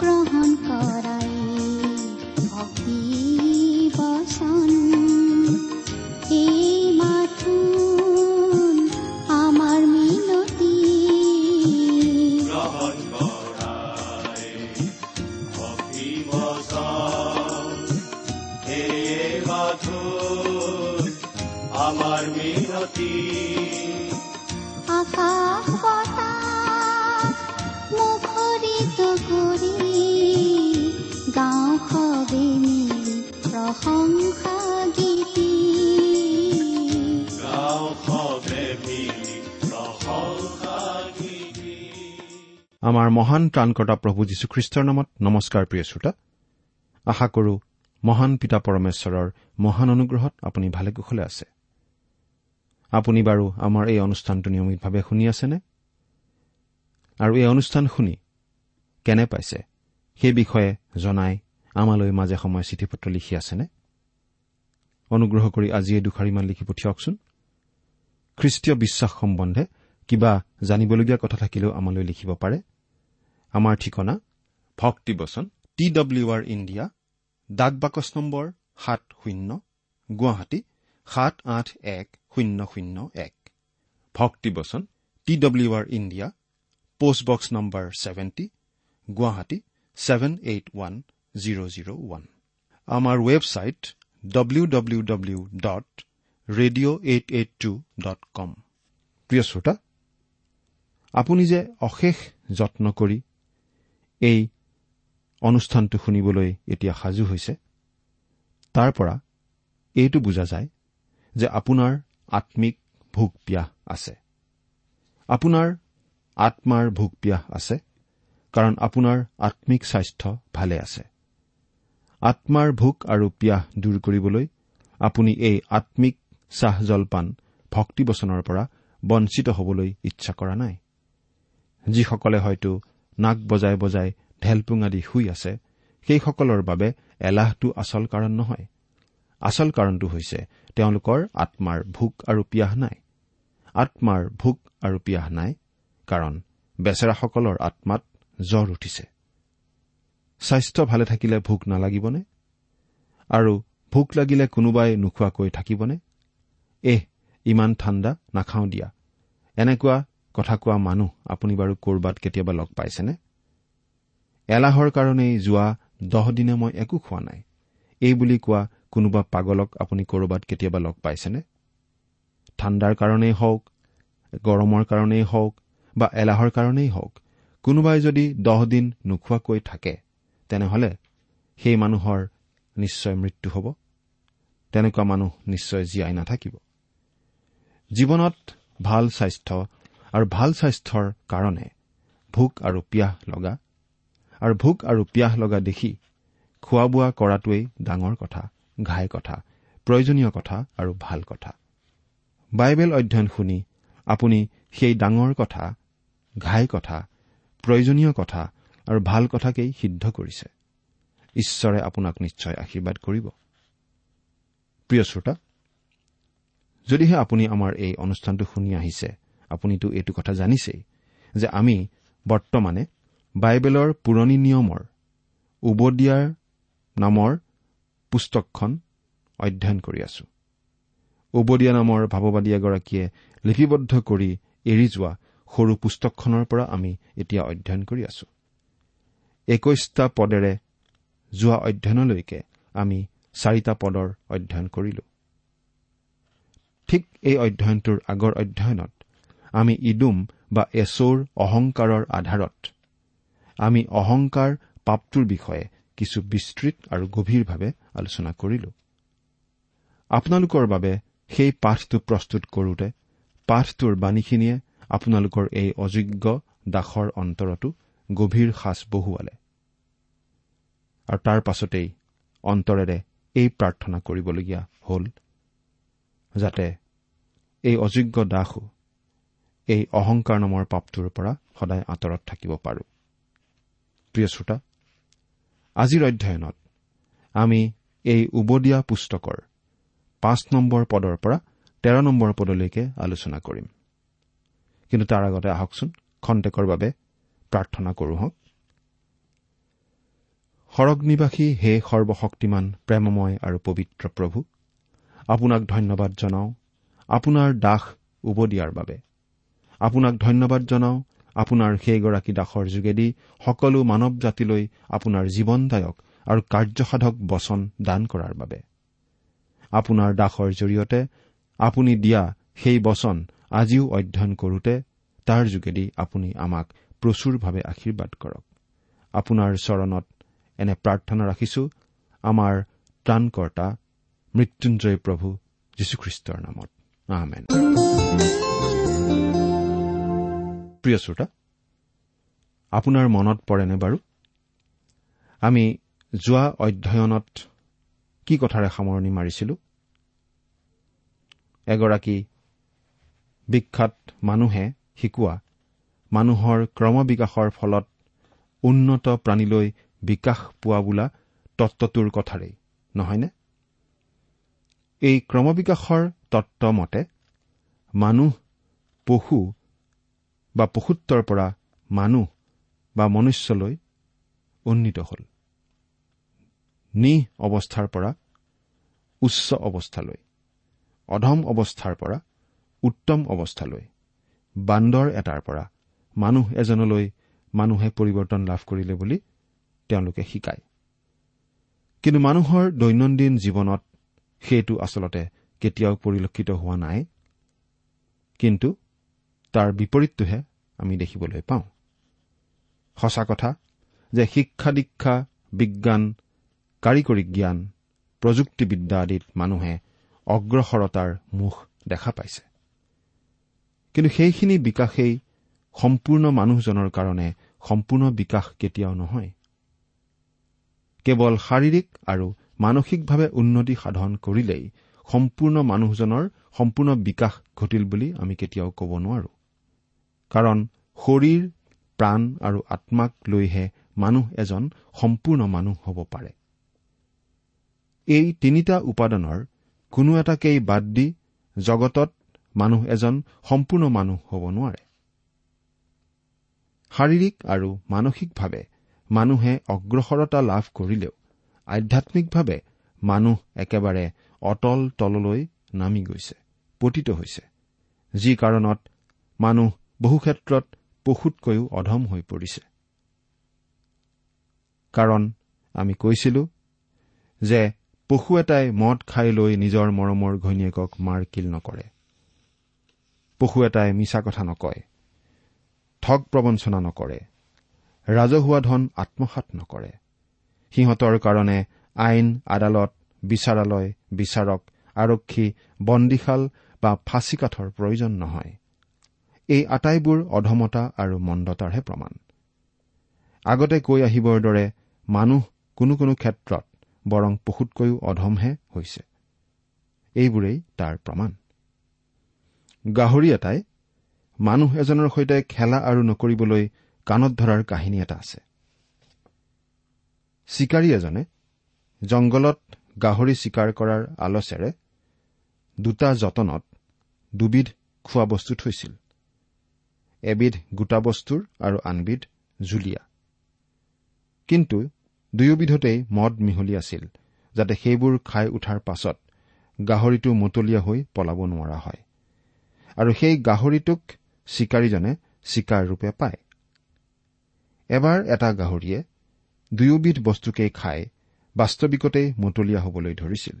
গ্ৰহণ কৰাই ভক্তি বচন মহান ত্ৰাণকৰ্তা প্ৰভু যীশুখ্ৰীষ্টৰ নামত নমস্কাৰ প্ৰিয় শ্ৰোতা। আশা কৰো মহান পিতা পৰমেশ্বৰৰ মহান অনুগ্ৰহত আপুনি ভালে কুশলে আছে। আপুনি বাৰু আমাৰ এই অনুষ্ঠানটো নিয়মিতভাৱে শুনি আছেনে? আৰু এই অনুষ্ঠান শুনি কেনে পাইছে? সেই বিষয়ে জনাই আমালৈ মাজে সময়ে চিঠি পত্ৰ লিখি আছেনে? অনুগ্ৰহ কৰি আজি এই দুখাৰিমান লিখি পঠিয়াওকচোন। খ্ৰীষ্টীয় বিশ্বাস সম্বন্ধে কিবা জানিবলগীয়া কথা থাকিলেও আমালৈ লিখিব পাৰে। আমাৰ ঠিকনা ভক্তিবচন টি ডব্লিউ আৰ ইণ্ডিয়া ডাক বাকচ নম্বৰ সাত শূন্য গুৱাহাটী সাত আঠ এক শূন্য শূন্য এক। ভক্তিবচন T W R India post box number seventy Guwahati seven eight one zero' zero' one. আমাৰ website W W W dot radio' eight eight two dot com. প্ৰিয় শ্ৰোতা আপুনি যে অশেষ যত্ন কৰি এই অনুষ্ঠানটো শুনিবলৈ এতিয়া সাজু হৈছে। তাৰ পৰা এইটো বুজা যায় যে আপোনাৰ আম্মিক ভোক পিয়াহ আছে। আপোনাৰ আত্মাৰ ভোক পিয়াহ আছে কাৰণ আপোনাৰ আম্মিক স্বাস্থ্য ভালে আছে। আত্মাৰ ভোক আৰু পিয়াহ দূৰ কৰিবলৈ আপুনি এই আম্মিক চাহ জলপান ভক্তিবচনৰ পৰা বঞ্চিত হবলৈ ইচ্ছা কৰা নাই। যিসকলে হয়তো নাক বজাই বজাই ঢেলপুঙা দি শুই আছে সেইসকলৰ বাবে এলাহটো আচল কাৰণ নহয়। আচল কাৰণটো হৈছে তেওঁলোকৰ আত্মাৰ ভোক আৰু পিয়াহ নাই। আত্মাৰ ভোক আৰু পিয়াহ নাই কাৰণ বেচেৰাসকলৰ আত্মাত জ্বৰ উঠিছে। স্বাস্থ্য ভালে থাকিলে ভোক নালাগিবনে? আৰু ভোক লাগিলে কোনোবাই নোখোৱাকৈ থাকিবনে? এহ ইমান ঠাণ্ডা নাখাওঁ দিয়া। এনেকুৱা কথা কোৱা মানুহ আপুনি বাৰু ক'ৰবাত কেতিয়াবা লগ পাইছেনে? এলাহৰ কাৰণেই যোৱা দহ দিনে মই একো খোৱা নাই। এই বুলি কোৱা কোনোবা পাগলক আপুনি ক'ৰবাত কেতিয়াবা লগ পাইছেনে? ঠাণ্ডাৰ কাৰণেই হওক গৰমৰ কাৰণেই হওক বা এলাহৰ কাৰণেই হওক কোনোবাই যদি দহ দিন নোখোৱাকৈ থাকে তেনেহলে সেই মানুহৰ নিশ্চয় মৃত্যু হ'ব। তেনেকুৱা মানুহ নিশ্চয় জীয়াই নাথাকিব। জীৱনত ভাল স্বাস্থ্য আৰু ভাল স্বাস্থ্যৰ কাৰণে ভোক আৰু পিয়াহ লগা আৰু ভোক আৰু পিয়াহ লগা দেখি খোৱা বোৱা কৰাটোৱেই ডাঙৰ কথা ঘাই কথা প্ৰয়োজনীয় কথা আৰু ভাল কথা। বাইবেল অধ্যয়ন শুনি আপুনি সেই ডাঙৰ কথা ঘাই কথা প্ৰয়োজনীয় কথা আৰু ভাল কথাকেই সিদ্ধ কৰিছে। ঈশ্বৰে আপোনাক নিশ্চয় আশীৰ্বাদ কৰিব। প্ৰিয় শ্ৰোতা যদিহে আপুনি আমাৰ এই অনুষ্ঠানটো শুনি আহিছে আপুনিতো এইটো কথা জানিছেই যে আমি বৰ্তমানে বাইবেলৰ পুৰণি নিয়মৰ উবদিয়াৰ নামৰ পুস্তকখন অধ্যয়ন কৰি আছো। উবদীয়া নামৰ ভাৱবাদী এগৰাকীয়ে লিপিবদ্ধ কৰি এৰি যোৱা সৰু পুস্তকখনৰ পৰা আমি এতিয়া অধ্যয়ন কৰি আছো। একৈশটা পদেৰে যোৱা অধ্যয়নলৈকে আমি চাৰিটা পদৰ অধ্যয়ন কৰিলো। ঠিক এই অধ্যয়নটোৰ আগৰ অধ্যয়নত আমি ইডুম বা এচৌৰ অহংকাৰৰ আধাৰত। আমি অহংকাৰ পাপটোৰ বিষয়ে কিছু বিস্তৃত আৰু গভীৰভাৱে আলোচনা কৰিলো। আপোনালোকৰ বাবে সেই পাঠটো প্ৰস্তুত কৰোতে পাঠটোৰ বাণীখিনিয়ে আপোনালোকৰ এই অযোগ্য দাসৰ অন্তৰতো গভীৰ সাজ বহুৱালে। আৰু তাৰ পাছতেই অন্তৰেৰে এই প্ৰাৰ্থনা কৰিবলগীয়া হ'ল যাতে এই অযোগ্য দাসো এই অহংকাৰ নামৰ পাপটোৰ পৰা সদায় আঁতৰত থাকিব পাৰো। প্ৰিয় শ্ৰোতা আজিৰ অধ্যয়নত আমি এই উবদীয়া পুস্তকৰ পাঁচ নম্বৰ পদৰ পৰা তেৰ নম্বৰ পদলৈকে আলোচনা কৰিম। কিন্তু তাৰ আগতে আহকচোন খন্তেকৰ বাবে প্ৰাৰ্থনা কৰো হওক। সৰগনিবাসী হে সৰ্বশক্তিমান প্ৰেমময় আৰু পবিত্ৰ প্ৰভু আপোনাক ধন্যবাদ জনাওঁ। আপোনাৰ দাস উবদিয়াৰ বাবে। আপোনাক ধন্যবাদ জনাওঁ। আপোনাৰ সেইগৰাকী দাসৰ যোগেদি সকলো মানৱ জাতিলৈ আপোনাৰ জীৱনদায়ক আৰু কাৰ্যসাধক বচন দান কৰাৰ বাবে। আপোনাৰ দাসৰ জৰিয়তে আপুনি দিয়া সেই বচন আজিও অধ্যয়ন কৰোতে তাৰ যোগেদি আপুনি আমাক প্ৰচুৰভাৱে আশীৰ্বাদ কৰক। আপোনাৰ চৰণত এনে প্ৰাৰ্থনা ৰাখিছো আমাৰ ত্ৰাণকৰ্তা মৃত্যুঞ্জয় প্ৰভু যীশুখ্ৰীষ্টৰ নামত। প্ৰিয় শ্ৰোতা আপোনাৰ মনত পৰেনে বাৰু? আমি যোৱা অধ্যয়নত কি কথাৰে সামৰণি মাৰিছিলো? এগৰাকী বিখ্যাত মানুহে শিকোৱা মানুহৰ ক্ৰমবিকাশৰ ফলত উন্নত প্ৰাণীলৈ বিকাশ পোৱা বোলা তত্বটোৰ কথাৰেই নহয়নে? এই ক্ৰমবিকাশৰ তত্ব মতে মানুহ পশু বা পশুত্বৰ পৰা মানুহ বা মনুষ্যলৈ উন্নীত হ'ল। নিহ অৱস্থাৰ পৰা উচ্চ অৱস্থালৈ অধম অৱস্থাৰ পৰা উত্তম অৱস্থালৈ বান্দৰ এটাৰ পৰা মানুহ এজনলৈ মানুহে পৰিৱৰ্তন লাভ কৰিলে বুলি তেওঁলোকে শিকায়। কিন্তু মানুহৰ দৈনন্দিন জীৱনত সেইটো আচলতে কেতিয়াও পৰিলক্ষিত হোৱা নাই। কিন্তু তাৰ বিপৰীতটোহে আমি দেখিবলৈ পাওঁ। সঁচা কথা যে শিক্ষা দীক্ষা বিজ্ঞান কাৰিকৰী জ্ঞান প্ৰযুক্তিবিদ্যা আদিত মানুহে অগ্ৰসৰতাৰ মুখ দেখা পাইছে। কিন্তু সেইখিনি বিকাশেই সম্পূৰ্ণ মানুহজনৰ কাৰণে সম্পূৰ্ণ বিকাশ কেতিয়াও নহয়। কেৱল শাৰীৰিক আৰু মানসিকভাৱে উন্নতি সাধন কৰিলেই সম্পূৰ্ণ মানুহজনৰ সম্পূৰ্ণ বিকাশ ঘটিল বুলি আমি কেতিয়াও ক'ব নোৱাৰো। কাৰণ শৰীৰ প্ৰাণ আৰু আত্মাক লৈহে মানুহ এজন সম্পূৰ্ণ মানুহ হ'ব পাৰে। এই তিনিটা উপাদানৰ কোনো এটাকেই বাদ দি জগতত মানুহ এজন সম্পূৰ্ণ মানুহ হ'ব নোৱাৰে। শাৰীৰিক আৰু মানসিকভাৱে মানুহে অগ্ৰসৰতা লাভ কৰিলেও আধ্যামিকভাৱে মানুহ একেবাৰে অটল তললৈ নামি গৈছে পতিত হৈছে। যি কাৰণত মানুহ বহু ক্ষেত্ৰত পশুতকৈও অধম হৈ পৰিছে। কাৰণ আমি কৈছিলো যে পশু এটাই মদ খাই লৈ নিজৰ মৰমৰ ঘৈণীয়েকক মাৰ কিল নকৰে। পশু এটাই মিছা কথা নকয় ঠগ প্ৰবঞ্চনা নকৰে ৰাজহুৱা ধন আত্মসাত নকৰে। সিহঁতৰ কাৰণে আইন আদালত বিচাৰালয় বিচাৰক আৰক্ষী বন্দীশাল বা ফাঁচীকাঠৰ প্ৰয়োজন নহয়। এই আটাইবোৰ অধমতা আৰু মন্দতাৰহে প্ৰমাণ। আগতে কৈ আহিবৰ দৰে মানুহ কোনো কোনো ক্ষেত্ৰত বৰং পশুতকৈও অধমহে হৈছে। এইবোৰেই তাৰ প্ৰমাণ। গাহৰি এটাই মানুহ এজনৰ সৈতে খেলা আৰু নকৰিবলৈ কাণত ধৰাৰ কাহিনী এটা আছে। চিকাৰী এজনে জংঘলত গাহৰি চিকাৰ কৰাৰ আলচেৰে দুটা যতনত দুবিধ খোৱা বস্তু থৈছিল। এবিধ গোটা বস্তুৰ আৰু আনবিধ জুলীয়া। কিন্তু দুয়োবিধতেই মদ মিহলি আছিল যাতে সেইবোৰ খাই উঠাৰ পাছত গাহৰিটো মতলীয়া হৈ পলাব নোৱাৰা হয়। আৰু সেই গাহৰিটোক চিকাৰীজনে চিকাৰ ৰূপে পায়। এবাৰ এটা গাহৰিয়ে দুয়োবিধ বস্তুকেই খাই বাস্তৱিকতেই মতলীয়া হবলৈ ধৰিছিল।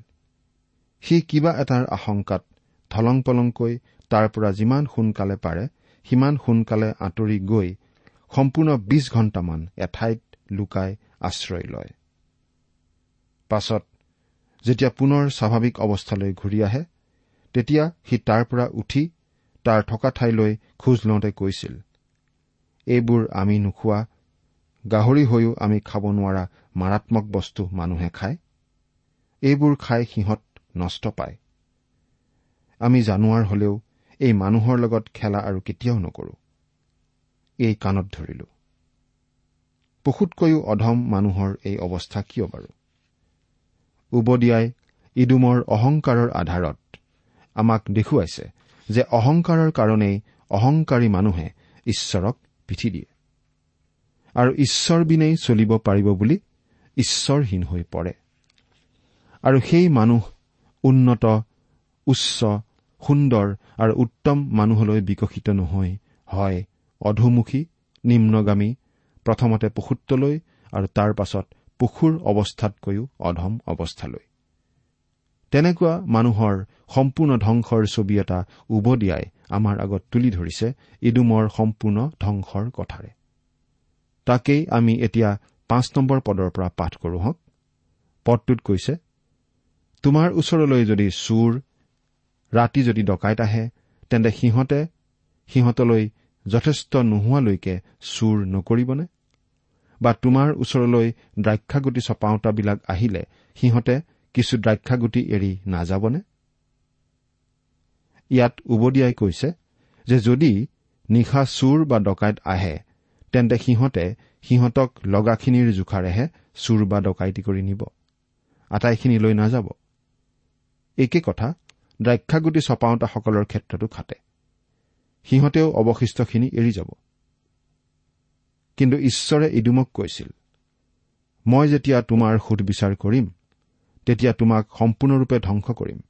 সি কিবা এটাৰ আশংকাত থলং পলংকৈ তাৰ পৰা যিমান সোনকালে পাৰে সিমান সোনকালে আঁতৰি গৈ সম্পূৰ্ণ বিছ ঘণ্টামান এঠাইত লুকাই আশ্ৰয় লয়। পাছত যেতিয়া পুনৰ স্বাভাৱিক অৱস্থালৈ ঘূৰি আহে তেতিয়া সি তাৰ পৰা উঠি তাৰ থকা ঠাইলৈ খোজ লওঁতে কৈছিল এইবোৰ আমি নোখোৱা গাহৰি হৈও আমি খাব নোৱাৰা মাৰাত্মক বস্তু মানুহে খায়। এইবোৰ খাই সিহঁত নষ্ট পায়। আমি জানুৱাৰ হলেও এই মানুহৰ লগত খেলা আৰু কেতিয়াও নকৰো। এই কাণত ধৰিলো। পশুতকৈও অধম মানুহৰ এই অৱস্থা কিয় বাৰু? উবদিয়াই ইডুমৰ অহংকাৰৰ আধাৰত আমাক দেখুৱাইছে যে অহংকাৰৰ কাৰণেই অহংকাৰী মানুহে ঈশ্বৰক পিঠি দিয়ে। আৰু ঈশ্বৰ বিনেই চলিব পাৰিব বুলি ঈশ্বৰহীন হৈ পৰে। আৰু সেই মানুহ উন্নত উচ্চ সুন্দৰ আৰু উত্তম মানুহলৈ বিকশিত নহৈ হয় অধোমুখী নিম্নগামী প্ৰথমতে পশুত্বলৈ আৰু তাৰ পাছত পশুৰ অৱস্থাতকৈও অধম অৱস্থালৈ। তেনেকুৱা মানুহৰ সম্পূৰ্ণ ধ্বংসৰ ছবি এটা উবদিয়াই আমাৰ আগত তুলি ধৰিছে ইডুমৰ সম্পূৰ্ণ ধ্বংসৰ কথাৰে। তাকেই আমি এতিয়া পাঁচ নম্বৰ পদৰ পৰা পাঠ কৰো হওক পদটোত কৈছে তোমাৰ ওচৰলৈ যদি চোৰ ৰাতি যদি ডকাইত আহে তেন্তে সিহঁতে সিহঁতলৈ যথেষ্ট নোহোৱালৈকে চুৰ নকৰিবনে? বা তোমাৰ ওচৰলৈ দ্ৰাক্ষাগুটি চপাওঁতাবিলাক আহিলে সিহঁতে কিছু দ্ৰাক্ষাগুটি এৰি নাযাবনে? ইয়াত উবদিয়াই কৈছে যে যদি নিশা চুৰ বা ডকাইত আহে তেন্তে সিহঁতে সিহঁতক লগাখিনিৰ জোখাৰেহে চুৰ বা ডকাইতি কৰি নিব। আটাইখিনি লৈ নাযাব। একে কথা দ্ৰাক্ষাগুটি চপাওঁতাসকলৰ ক্ষেত্ৰতো খাটে। সিহঁতেও অৱশিষ্টখিনি এৰি যাব। কিন্তু ঈশ্বৰে ইডুমক কৈছিল মই যেতিয়া তোমাৰ সুধবিচাৰ কৰিম তেতিয়া তোমাক সম্পূৰ্ণৰূপে ধ্বংস কৰিম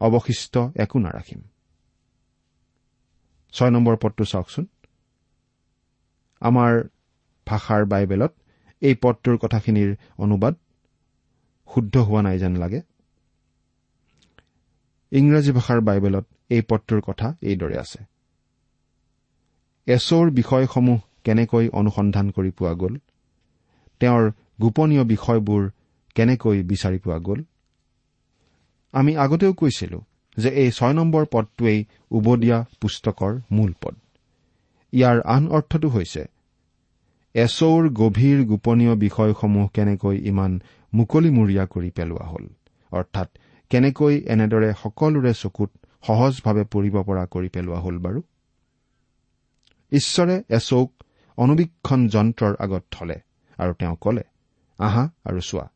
অৱশিষ্ট একো নাৰাখিম। ছয় নম্বৰ পদটো চাওকচোন। আমাৰ ভাষাৰ বাইবেলত এই পদটোৰ কথাখিনিৰ অনুবাদ শুদ্ধ হোৱা নাই যেন লাগে। ইংৰাজী ভাষাৰ বাইবেলত এই পদটোৰ কথা এইদৰে আছে। এছৰ বিষয়সমূহ কেনেকৈ অনুসন্ধান কৰি পোৱা গ'ল? তেওঁৰ গোপনীয় বিষয়বোৰ কেনেকৈ বিচাৰি পোৱা গ'ল? আমি আগতেও কৈছিলো যে এই ছয় নম্বৰ পদটোৱেই উবদীয়া পুস্তকৰ মূল পদ। ইয়াৰ আন অৰ্থটো হৈছে এছৌৰ গভীৰ গোপনীয় বিষয়সমূহ কেনেকৈ ইমান মুকলিমূৰীয়া কৰি পেলোৱা হ'ল? অৰ্থাৎ কেনেকৈ এনেদৰে সকলোৰে চকুত সহজভাৱে পৰিব পৰা কৰি পেলোৱা হ'ল বাৰু? ঈশ্বৰে এছৌক অনুবীক্ষণ যন্ত্ৰৰ আগত থলে আৰু তেওঁ কলে আহা আৰু চোৱা।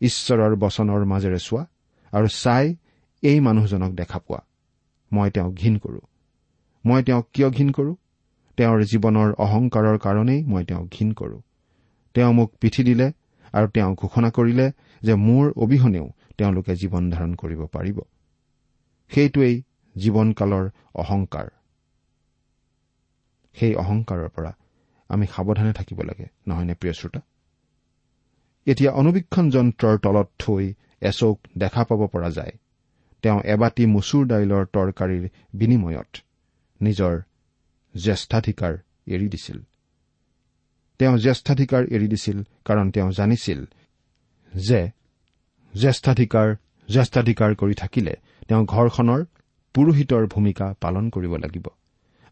ঈশ্বৰৰ বচনৰ মাজেৰে চোৱা আৰু চাই এই মানুহজনক দেখা পোৱা। মই তেওঁক ঘীন কৰো। মই তেওঁক কিয় ঘীন কৰো? তেওঁৰ জীৱনৰ অহংকাৰৰ কাৰণেই মই তেওঁক ঘীন কৰো। তেওঁ মোক পিঠি দিলে আৰু তেওঁ ঘোষণা কৰিলে যে মোৰ অবিহনেও তেওঁলোকে জীৱন ধাৰণ কৰিব পাৰিব। সেইটোৱেই জীৱনকালৰ অহংকাৰ। সেই অহংকাৰৰ পৰা আমি সাৱধানে থাকিব লাগে নহয়নে প্ৰিয় শ্ৰোতা? এতিয়া অনুবীক্ষণ যন্ত্ৰৰ তলত থৈ এচৌক দেখা পাব পৰা যায়। তেওঁ এবাটি মচুৰ দাইলৰ তৰকাৰীৰ বিনিময়ত নিজৰ জ্যেষ্ঠাধিকাৰ এৰি দিছিল। তেওঁ জ্যেষ্ঠাধিকাৰ এৰি দিছিল কাৰণ তেওঁ জানিছিল যে জ্যেষ্ঠাধিকাৰ জ্যেষ্ঠাধিকাৰ কৰি থাকিলে তেওঁ ঘৰখনৰ পুৰোহিতৰ ভূমিকা পালন কৰিব লাগিব।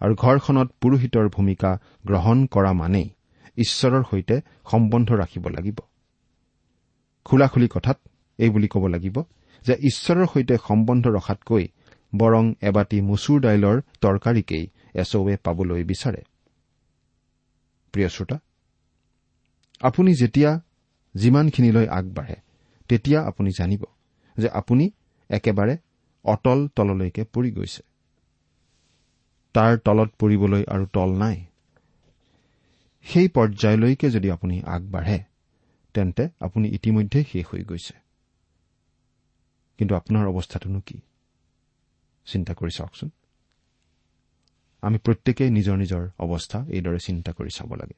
আৰু ঘৰখনত পুৰোহিতৰ ভূমিকা গ্ৰহণ কৰা মানেই ঈশ্বৰৰ সৈতে সম্বন্ধ ৰাখিব লাগিব। খোলাখুলি কথাত এই বুলি ক'ব লাগিব যে ঈশ্বৰৰ সৈতে সম্বন্ধ ৰখাতকৈ বৰং এবাটি মচুৰ দাইলৰ তৰকাৰীকেই এচৌৱে পাবলৈ বিচাৰে। আপুনি যেতিয়া যিমানখিনিলৈ আগবাঢ়ে তেতিয়া আপুনি জানিব যে আপুনি একেবাৰে অটল তললৈকে পৰি গৈছে। তাৰ তলত পৰিবলৈ আৰু তল নাই। সেই পৰ্যায়লৈকে যদি আপুনি আগবাঢ়ে তেন্তে আপুনি ইতিমধ্যে শেষ হৈ গৈছে। কিন্তু আপোনাৰ অৱস্থাটোনো কি? চিন্তা কৰি চাওকচোন। আমি প্ৰত্যেকেই নিজৰ নিজৰ অৱস্থা এইদৰে চিন্তা কৰি চাব লাগে।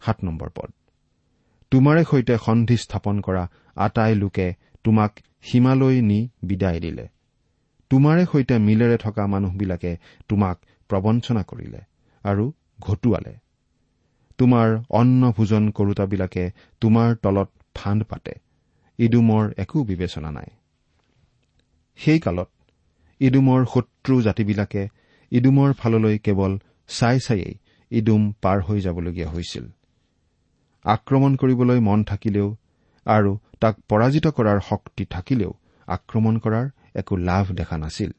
সাত নম্বৰ পদ। তোমাৰে সৈতে সন্ধি স্থাপন কৰা আটাই লোকে তোমাক সীমালৈ নি বিদায় দিলে। তোমাৰে সৈতে মিলেৰে থকা মানুহবিলাকে তোমাক প্ৰবঞ্চনা কৰিলে আৰু ঘটুৱালে। তোমাৰ অন্ন ভোজন কৰোতাবিলাকে তোমাৰ তলত ফাণ্ড পাতে। ইডুমৰ একো বিবেচনা নাই। সেই কালত ইডুমৰ শত্ৰু জাতিবিলাকে ইডুমৰ ফাললৈ কেৱল চাই চায়েই ইডুম পাৰ হৈ যাবলগীয়া হৈছিল। আক্ৰমণ কৰিবলৈ মন থাকিলেও আৰু তাক পৰাজিত কৰাৰ শক্তি থাকিলেও আক্ৰমণ কৰাৰ একো লাভ দেখা নাছিল।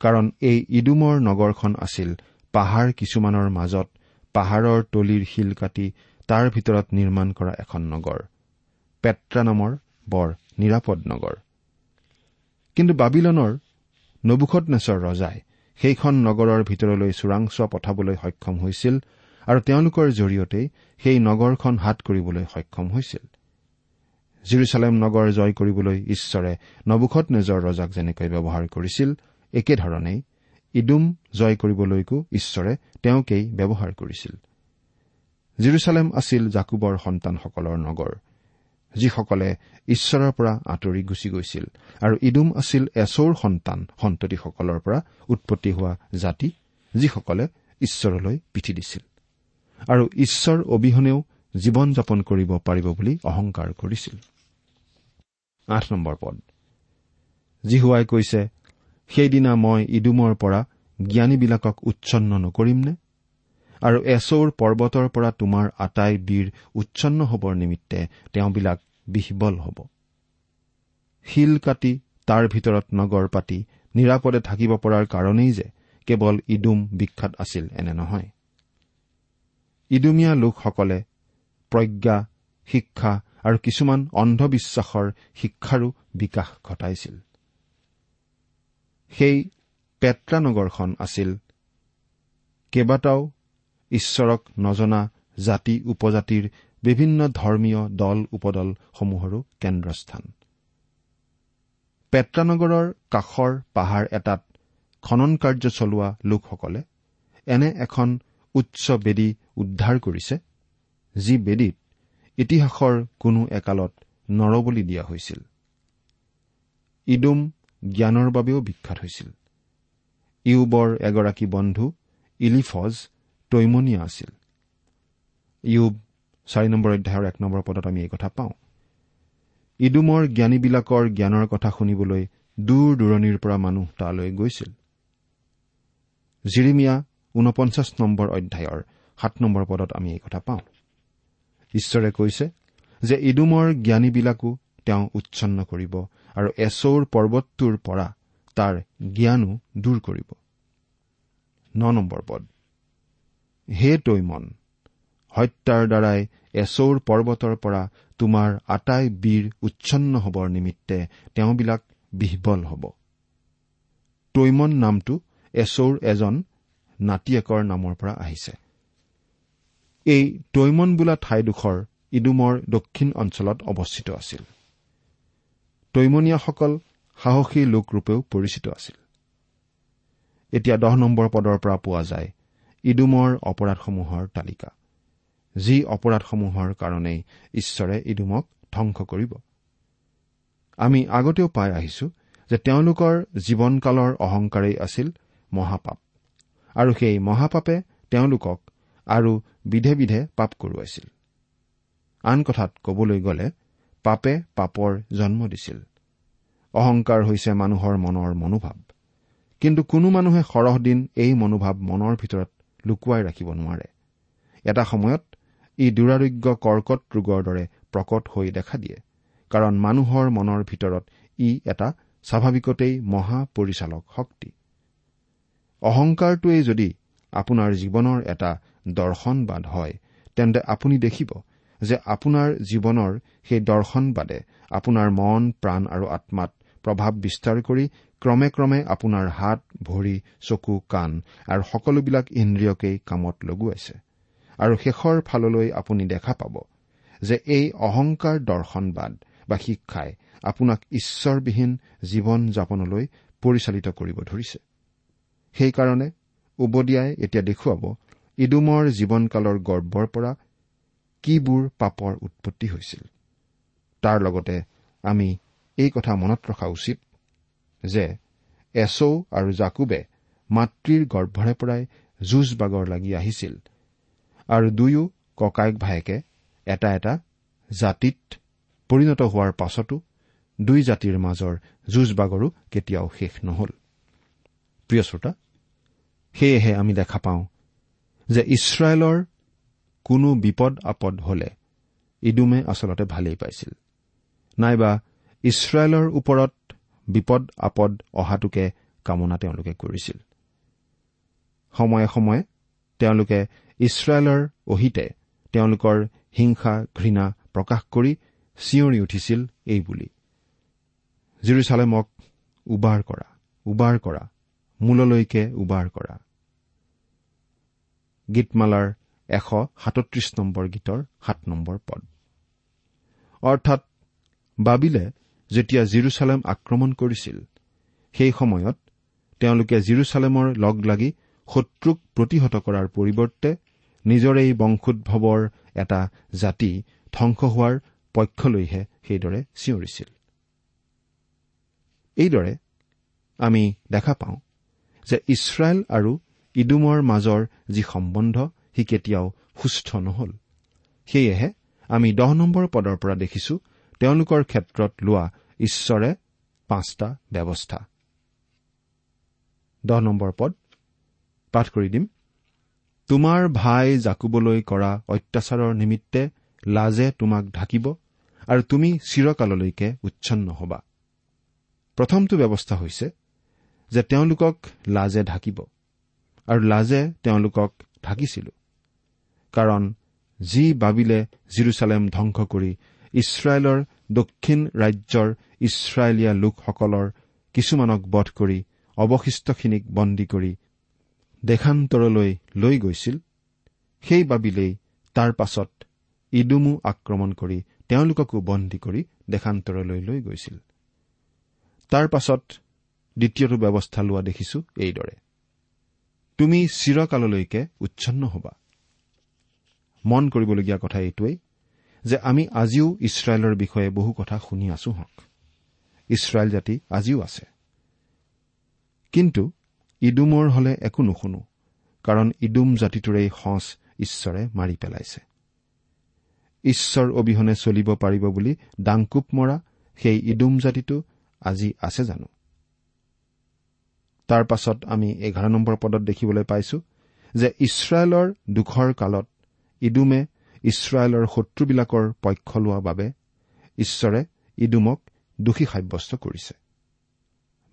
কাৰণ এই ইডুমৰ নগৰখন আছিল পাহাৰ কিছুমানৰ মাজত পাহাৰৰ তলিৰ শিল কাটি তাৰ ভিতৰত নিৰ্মাণ কৰা এখন নগৰ পেট্ৰা নামৰ বৰ নিৰাপদ নগৰ। কিন্তু বাবিলনৰ নবুখত নেচৰ ৰজাই সেইখন নগৰৰ ভিতৰলৈ চোৰাংচোৱা পঠাবলৈ সক্ষম হৈছিল আৰু তেওঁলোকৰ জৰিয়তে সেই নগৰখন হাত কৰিবলৈ সক্ষম হৈছিল। জিৰচালেম নগৰ জয় কৰিবলৈ ঈশ্বৰে নবুখত নেজৰ ৰজাক যেনেকৈ ব্যৱহাৰ কৰিছিল একেধৰণেই ইডুম জয় কৰিবলৈকো ঈশ্বৰে তেওঁকেই ব্যৱহাৰ কৰিছিল। জিৰচালেম আছিল জাকুবৰ সন্তানসকলৰ নগৰ যিসকলে ঈশ্বৰৰ পৰা আঁতৰি গুচি গৈছিল আৰু ইডুম আছিল এচৌৰ সন্তান সন্ততিসকলৰ পৰা উৎপত্তি হোৱা জাতি যিসকলে ঈশ্বৰলৈ পিঠি দিছিল। আৰু ঈশ্বৰ অবিহনেও জীৱন যাপন কৰিব পাৰিব বুলি অহংকাৰ কৰিছিল। জিহুৱাই কৈছে সেইদিনা মই ইডুমৰ পৰা জ্ঞানীবিলাকক উচ্ছন্ন নকৰিমনে আৰু এচৌৰ পৰ্বতৰ পৰা তোমাৰ আটাই বীৰ উচ্ছন্ন হবৰ নিমিত্তে তেওঁবিলাক বিহবল হ'ব। শিল কাটি তাৰ ভিতৰত নগৰ পাতি নিৰাপদে থাকিব পৰাৰ কাৰণেই যে কেৱল ইডুম বিখ্যাত আছিল এনে নহয়। ইডুমীয়া লোকসকলে প্ৰজ্ঞা শিক্ষা আৰু কিছুমান অন্ধবিশ্বাসৰ শিক্ষাৰো বিকাশ ঘটাইছিল। সেই পেট্ৰা নগৰখন আছিল কেইবাটাও ঈশ্বৰক নজনা জাতি উপজাতিৰ বিভিন্ন ধৰ্মীয় দল উপদলসমূহৰো কেন্দ্ৰস্থান। পেট্ৰানগৰৰ কাষৰ পাহাৰ এটাত খনন কাৰ্য চলোৱা লোকসকলে এনে এখন উচ্চ বেদী উদ্ধাৰ কৰিছে যি বেদীত ইতিহাসৰ কোনো একালত নৰবলি দিয়া হৈছিল। ইডুম জ্ঞানৰ বাবেও বিখ্যাত হৈছিল। ইউবৰ এগৰাকী বন্ধু ইলিফজ তৈমনীয়া আছিল। ইউব চাৰি নম্বৰ অধ্যায়ৰ এক নম্বৰ পদত আমি এই কথা পাওঁ। ইডুমৰ জ্ঞানীবিলাকৰ জ্ঞানৰ কথা শুনিবলৈ দূৰ দূৰণিৰ পৰা মানুহ তালৈ গৈছিল। জিৰিমিয়া ঊনপঞ্চাছ নম্বৰ অধ্যায়ৰ সাত নম্বৰ পদত আমি এই কথা পাওঁ। ঈশ্বৰে কৈছে যে ইডুমৰ জ্ঞানীবিলাকো তেওঁ উচ্ছন্ন কৰিব আৰু এচৌৰ পৰ্বতটোৰ পৰা তাৰ জ্ঞানো দূৰ কৰিব। ন নম্বৰ পদ। হে তৈমন হত্যাৰ দ্বাৰাই এচৌৰ পৰ্বতৰ পৰা তোমাৰ আটাই বীৰ উচ্ছন্ন হবৰ নিমিত্তে তেওঁবিলাক বিহবল হ'ব। তৈমন নামটো এচৌৰ এজন নাতিয়েকৰ নামৰ পৰা আহিছে। এই তৈমন বোলা ঠাইডোখৰ ইডুমৰ দক্ষিণ অঞ্চলত অৱস্থিত আছিল। তৈমনীয়াসকল সাহসী লোকৰূপেও পৰিচিত আছিল। এতিয়া দহ নম্বৰ পদৰ পৰা পোৱা যায় ইডুমৰ অপৰাধসমূহৰ তালিকা যি অপৰাধসমূহৰ কাৰণেই ঈশ্বৰে ইডুমক ধ্বংস কৰিব। আমি আগতেও পাই আহিছো যে তেওঁলোকৰ জীৱনকালৰ অহংকাৰেই আছিল মহাপাপ আৰু সেই মহাপাপে তেওঁলোকক আৰু বিধে বিধে পাপ কৰোৱাইছিল। আন কথাত কবলৈ গ'লে পাপে পাপৰ জন্ম দিছিল। অহংকাৰ হৈছে মানুহৰ মনৰ মনোভাৱ। কিন্তু কোনো মানুহে সৰহ দিন এই মনোভাৱ মনৰ ভিতৰত লুকুৱাই ৰাখিব নোৱাৰে। এটা সময়ত ই দুৰাৰোগ্য কৰ্কট ৰোগৰ দৰে প্ৰকট হৈ দেখা দিয়ে কাৰণ মানুহৰ মনৰ ভিতৰত ই এটা স্বাভাৱিকতেই মহা পৰিচালক শক্তি। অহংকাৰটোৱেই যদি আপোনাৰ জীৱনৰ এটা দৰ্শনবাদ হয় তেন্তে আপুনি দেখিব যে আপোনাৰ জীৱনৰ সেই দৰ্শনবাদে আপোনাৰ মন প্ৰাণ আৰু আত্মাত প্ৰভাৱ বিস্তাৰ কৰি ক্ৰমে ক্ৰমে আপোনাৰ হাত ভৰি চকু কাণ আৰু সকলোবিলাক ইন্দ্ৰিয়কেই কামত লগোৱাইছে। আৰু শেষৰ ফাললৈ আপুনি দেখা পাব যে এই অহংকাৰ দৰ্শনবাদ বা শিক্ষাই আপোনাক ঈশ্বৰবিহীন জীৱন যাপনলৈ পৰিচালিত কৰিব ধৰিছে। সেইকাৰণে উবদিয়াই এতিয়া দেখুৱাব ইডুমৰ জীৱনকালৰ গৰ্বৰ পৰা কিবোৰ পাপৰ উৎপত্তি হৈছিল। তাৰ লগতে আমি এই কথা মনত ৰখা উচিত যে এছৌ আৰু জাকুবে মাতৃৰ গৰ্ভৰে পৰাই যুঁজ বাগৰ লাগি আহিছিল আৰু দুয়ো ককায়েক ভায়েকে এটা এটা জাতিত পৰিণত হোৱাৰ পাছতো দুই জাতিৰ মাজৰ যুঁজ বাগৰো কেতিয়াও শেষ নহল। প্ৰিয় শ্ৰোতা সেয়েহে আমি দেখা পাওঁ যে ইছৰাইলৰ কোনো বিপদ আপদ হলে ইডুমে আচলতে ভালেই পাইছিল। নাইবা ইছৰাইলৰ ওপৰত বিপদ আপদ অহাটোকে কামনা তেওঁলোকে কৰিছিল। সময়ে সময়ে তেওঁলোকে ইছৰাইলৰ অহিতে তেওঁলোকৰ হিংসা ঘৃণা প্ৰকাশ কৰি চিঞৰি উঠিছিল এইবুলি জিৰচালেমক উবাৰ কৰা উবাৰ কৰা মূললৈকে উবাৰ কৰা। গীতমালাৰ এশ সাতত্ৰিশ নম্বৰ গীতৰ সাত নম্বৰ পদ। অৰ্থাৎ বাবিলে যেতিয়া জিৰচালেম আক্ৰমণ কৰিছিল সেই সময়ত তেওঁলোকে জিৰচালেমৰ লগ লাগি শত্ৰুক প্ৰতিহত কৰাৰ পৰিৱৰ্তে নিজৰেই বংশোদ্ভৱৰ এটা জাতি ধ্বংস হোৱাৰ পক্ষলৈহে সেইদৰে চিঞৰিছিল। এইদৰে আমি দেখা পাওঁ যে ইছৰাইল আৰু ইডুমৰ মাজৰ যি সম্বন্ধ সি কেতিয়াও সুস্থ নহল। সেয়েহে আমি দহ নম্বৰ পদৰ পৰা দেখিছো তেওঁলোকৰ ক্ষেত্ৰত লোৱা ঈশ্বৰে পাঁচটা ব্যৱস্থা। তোমাৰ ভাই জাকুবলৈ কৰা অত্যাচাৰৰ নিমিত্তে লাজে তোমাক ঢাকিব আৰু তুমি চিৰকাললৈকে উচ্ছন্ন হবা। প্ৰথমটো ব্যৱস্থা হৈছে যে তেওঁলোকক লাজে ঢাকিব। আৰু লাজে তেওঁলোকক ঢাকিছিলো কাৰণ যি বাবিলে জিৰচালেম ধ্বংস কৰি ইছৰাইলৰ দক্ষিণ ৰাজ্যৰ ইছৰাইলীয়া লোকসকলৰ কিছুমানক বধ কৰি অৱশিষ্টখিনিক বন্দী কৰি দেশান্তৰলৈ লৈ গৈছিল সেই বাবিলেই তাৰ পাছত ইডুমো আক্ৰমণ কৰি তেওঁলোককো বন্দী কৰি দেশান্তৰলৈ লৈ গৈছিল। তাৰ পাছত দ্বিতীয়টো ব্যৱস্থা লোৱা দেখিছো এইদৰে। তুমি চিৰকাললৈকে উচ্ছন্ন হবা। মন কৰিবলগীয়া কথা এইটোৱেই যে আমি আজিও ইছৰাইলৰ বিষয়ে বহু কথা শুনি আছো হওক ইছৰাইল জাতি আজিও আছে। কিন্তু ইডুমৰ হলে একো নুশুনো কাৰণ ইডুম জাতিটোৰেই সঁচ ঈশ্বৰে মাৰি পেলাইছে। ঈশ্বৰ অবিহনে চলিব পাৰিব বুলি ডাংকুপ মৰা সেই ইডুম জাতিটো আজি আছে জানো? তাৰ পাছত আমি এঘাৰ নম্বৰ পদত দেখিবলৈ পাইছো যে ইছৰাইলৰ দুখৰ কালত ইডুমে ইছৰাইলৰ শত্ৰুবিলাকৰ পক্ষ লোৱা বাবে ঈশ্বৰে ইডুমক দোষী সাব্যস্ত কৰিছে।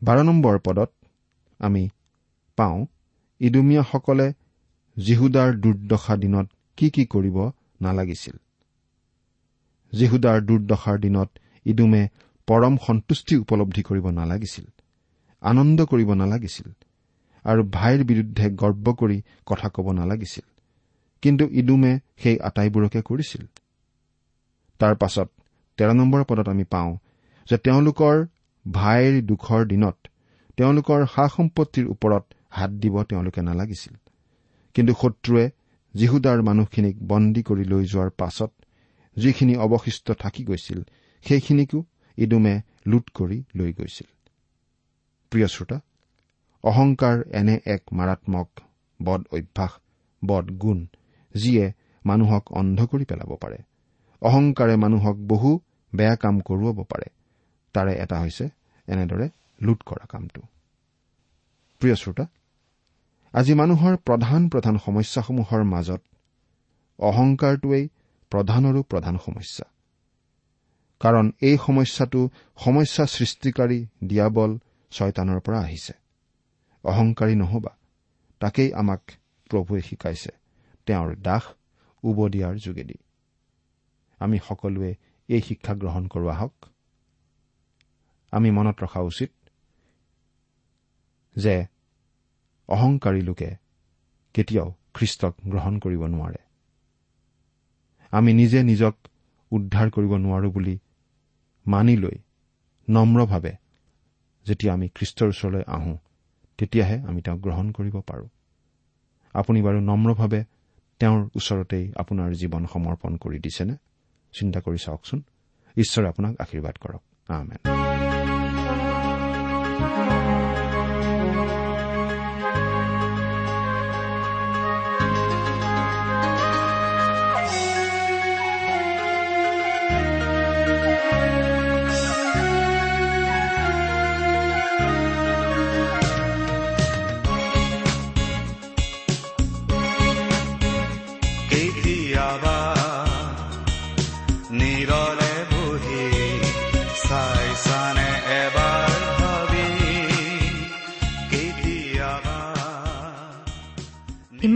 বাৰ নম্বৰ পদত আমি পাওঁ ইডুমীয়াসকলে জিহুদাৰ দুৰ্দশা দিনত কি কি কৰিব নালাগিছিল। জিহুদাৰ দুৰ্দশাৰ দিনত ইডুমে পৰম সন্তুষ্টি উপলব্ধি কৰিব নালাগিছিল। আনন্দ কৰিব নালাগিছিল আৰু ভাইৰ বিৰুদ্ধে গৰ্ব কৰি কথা ক'ব নালাগিছিল। কিন্তু ইডুমে সেই আটাইবোৰকে কৰিছিল। তাৰ পাছত তেৰ নম্বৰ পদত আমি পাওঁ যে তেওঁলোকৰ ভাইৰ দুখৰ দিনত তেওঁলোকৰ সা সম্পত্তিৰ ওপৰত হাত দিব তেওঁলোকে নালাগিছিল। কিন্তু শত্ৰুৱে যীহুদাৰ মানুহখিনিক বন্দী কৰি লৈ যোৱাৰ পাছত যিখিনি অৱশিষ্ট থাকি গৈছিল সেইখিনিকো ইডুমে লুট কৰি লৈ গৈছিল। প্ৰিয় শ্ৰোতা অহংকাৰ এনে এক মাৰাত্মক বদ অভ্যাস বদ গুণ যিয়ে মানুহক অন্ধ কৰি পেলাব পাৰে। অহংকাৰে মানুহক বহু বেয়া কাম কৰোৱাব পাৰে। তাৰে এটা হৈছে এনেদৰে লুট কৰা কামটো। প্ৰিয় শ্ৰোতা আজি মানুহৰ প্ৰধান প্ৰধান সমস্যাসমূহৰ মাজত অহংকাৰটোৱেই প্ৰধানৰো প্ৰধান সমস্যা। কাৰণ এই সমস্যাটো সমস্যা সৃষ্টিকাৰী দিয়াবল ছয়তানৰ পৰা আহিছে। অহংকাৰী নহবা তাকেই আমাক প্ৰভুৱে শিকাইছে তেওঁৰ দাস উবদিয়াৰ যোগেদি। আমি সকলোৱে এই শিক্ষা গ্ৰহণ কৰোঁ আহক। আমি মনত ৰখা উচিত যে অহংকাৰী লোকে কেতিয়াও খ্ৰীষ্টক গ্ৰহণ কৰিব নোৱাৰে। আমি নিজে নিজক উদ্ধাৰ কৰিব নোৱাৰো বুলি মানি লৈ নম্ৰভাৱে যেতিয়া আমি খ্ৰীষ্টৰ ওচৰলৈ আহোঁ তেতিয়াহে আমি তেওঁক গ্ৰহণ কৰিব পাৰোঁ। আপুনি বাৰু নম্ৰভাৱে তেওঁৰ ওচৰতেই আপোনাৰ জীৱন সমৰ্পণ কৰি দিছেনে? চিন্তা কৰি চাওকচোন। ঈশ্বৰে আপোনাক আশীৰ্বাদ কৰক। আমেন।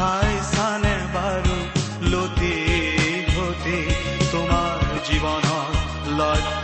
ঠাই বাৰু লতি ঘটি তোমাৰ জীৱনত লয়।